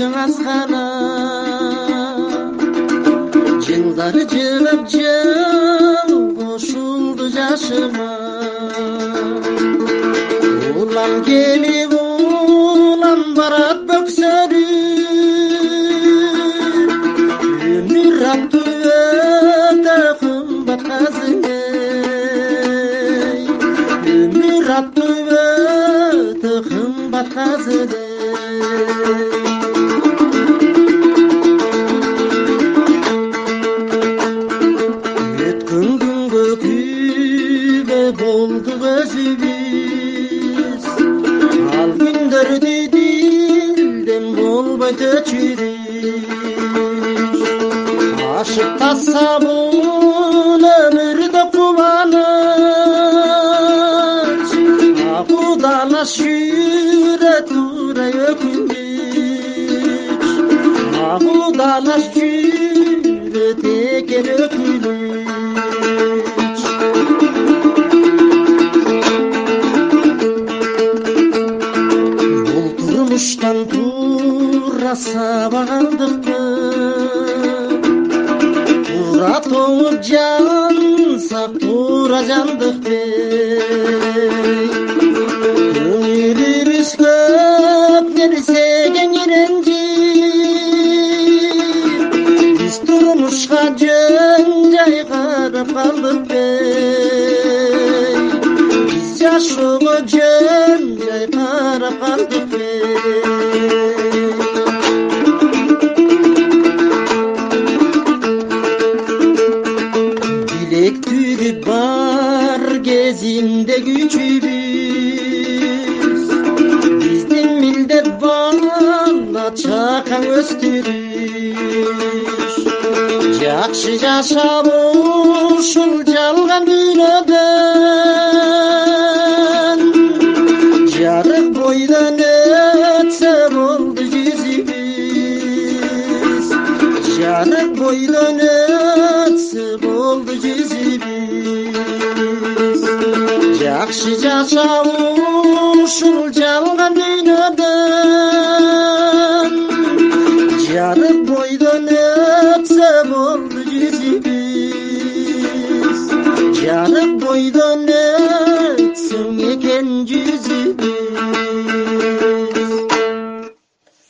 азгана жылдар жылып жыл кошулду жашыма. Улам келип улам барат бөксөрүп өмүр аттуу өтө кымбат казыне өмүр аттуу өтө кымбат казыне өткөн дилден болбойт өчүрүш ашык тассабул өмүрдө кубаныч. Акудалаш жүрө тура өкүнүч акудалаш жүрө текер өкүнүч туура сабагандыкпы туура тоңуп жансак туура жандыкпы? Көңүлүбүз көп нерсеге иренжип биз турмушка жөн жай карап калдыкпы? Биз жашоого жөн жай карап калдыкпы? билектүүрү бар кезинде күчүбүз. Биздин милдет бала чакаң өстүрүш жакшы жашап ушул жалган дүйнөдөн жарык бойдон өтсө болду жүзүбүз. Жакшы жашап ушул жалган дүйнөдөн жарык бойдон өтсө болду жүзүбүз. Жарык бойдон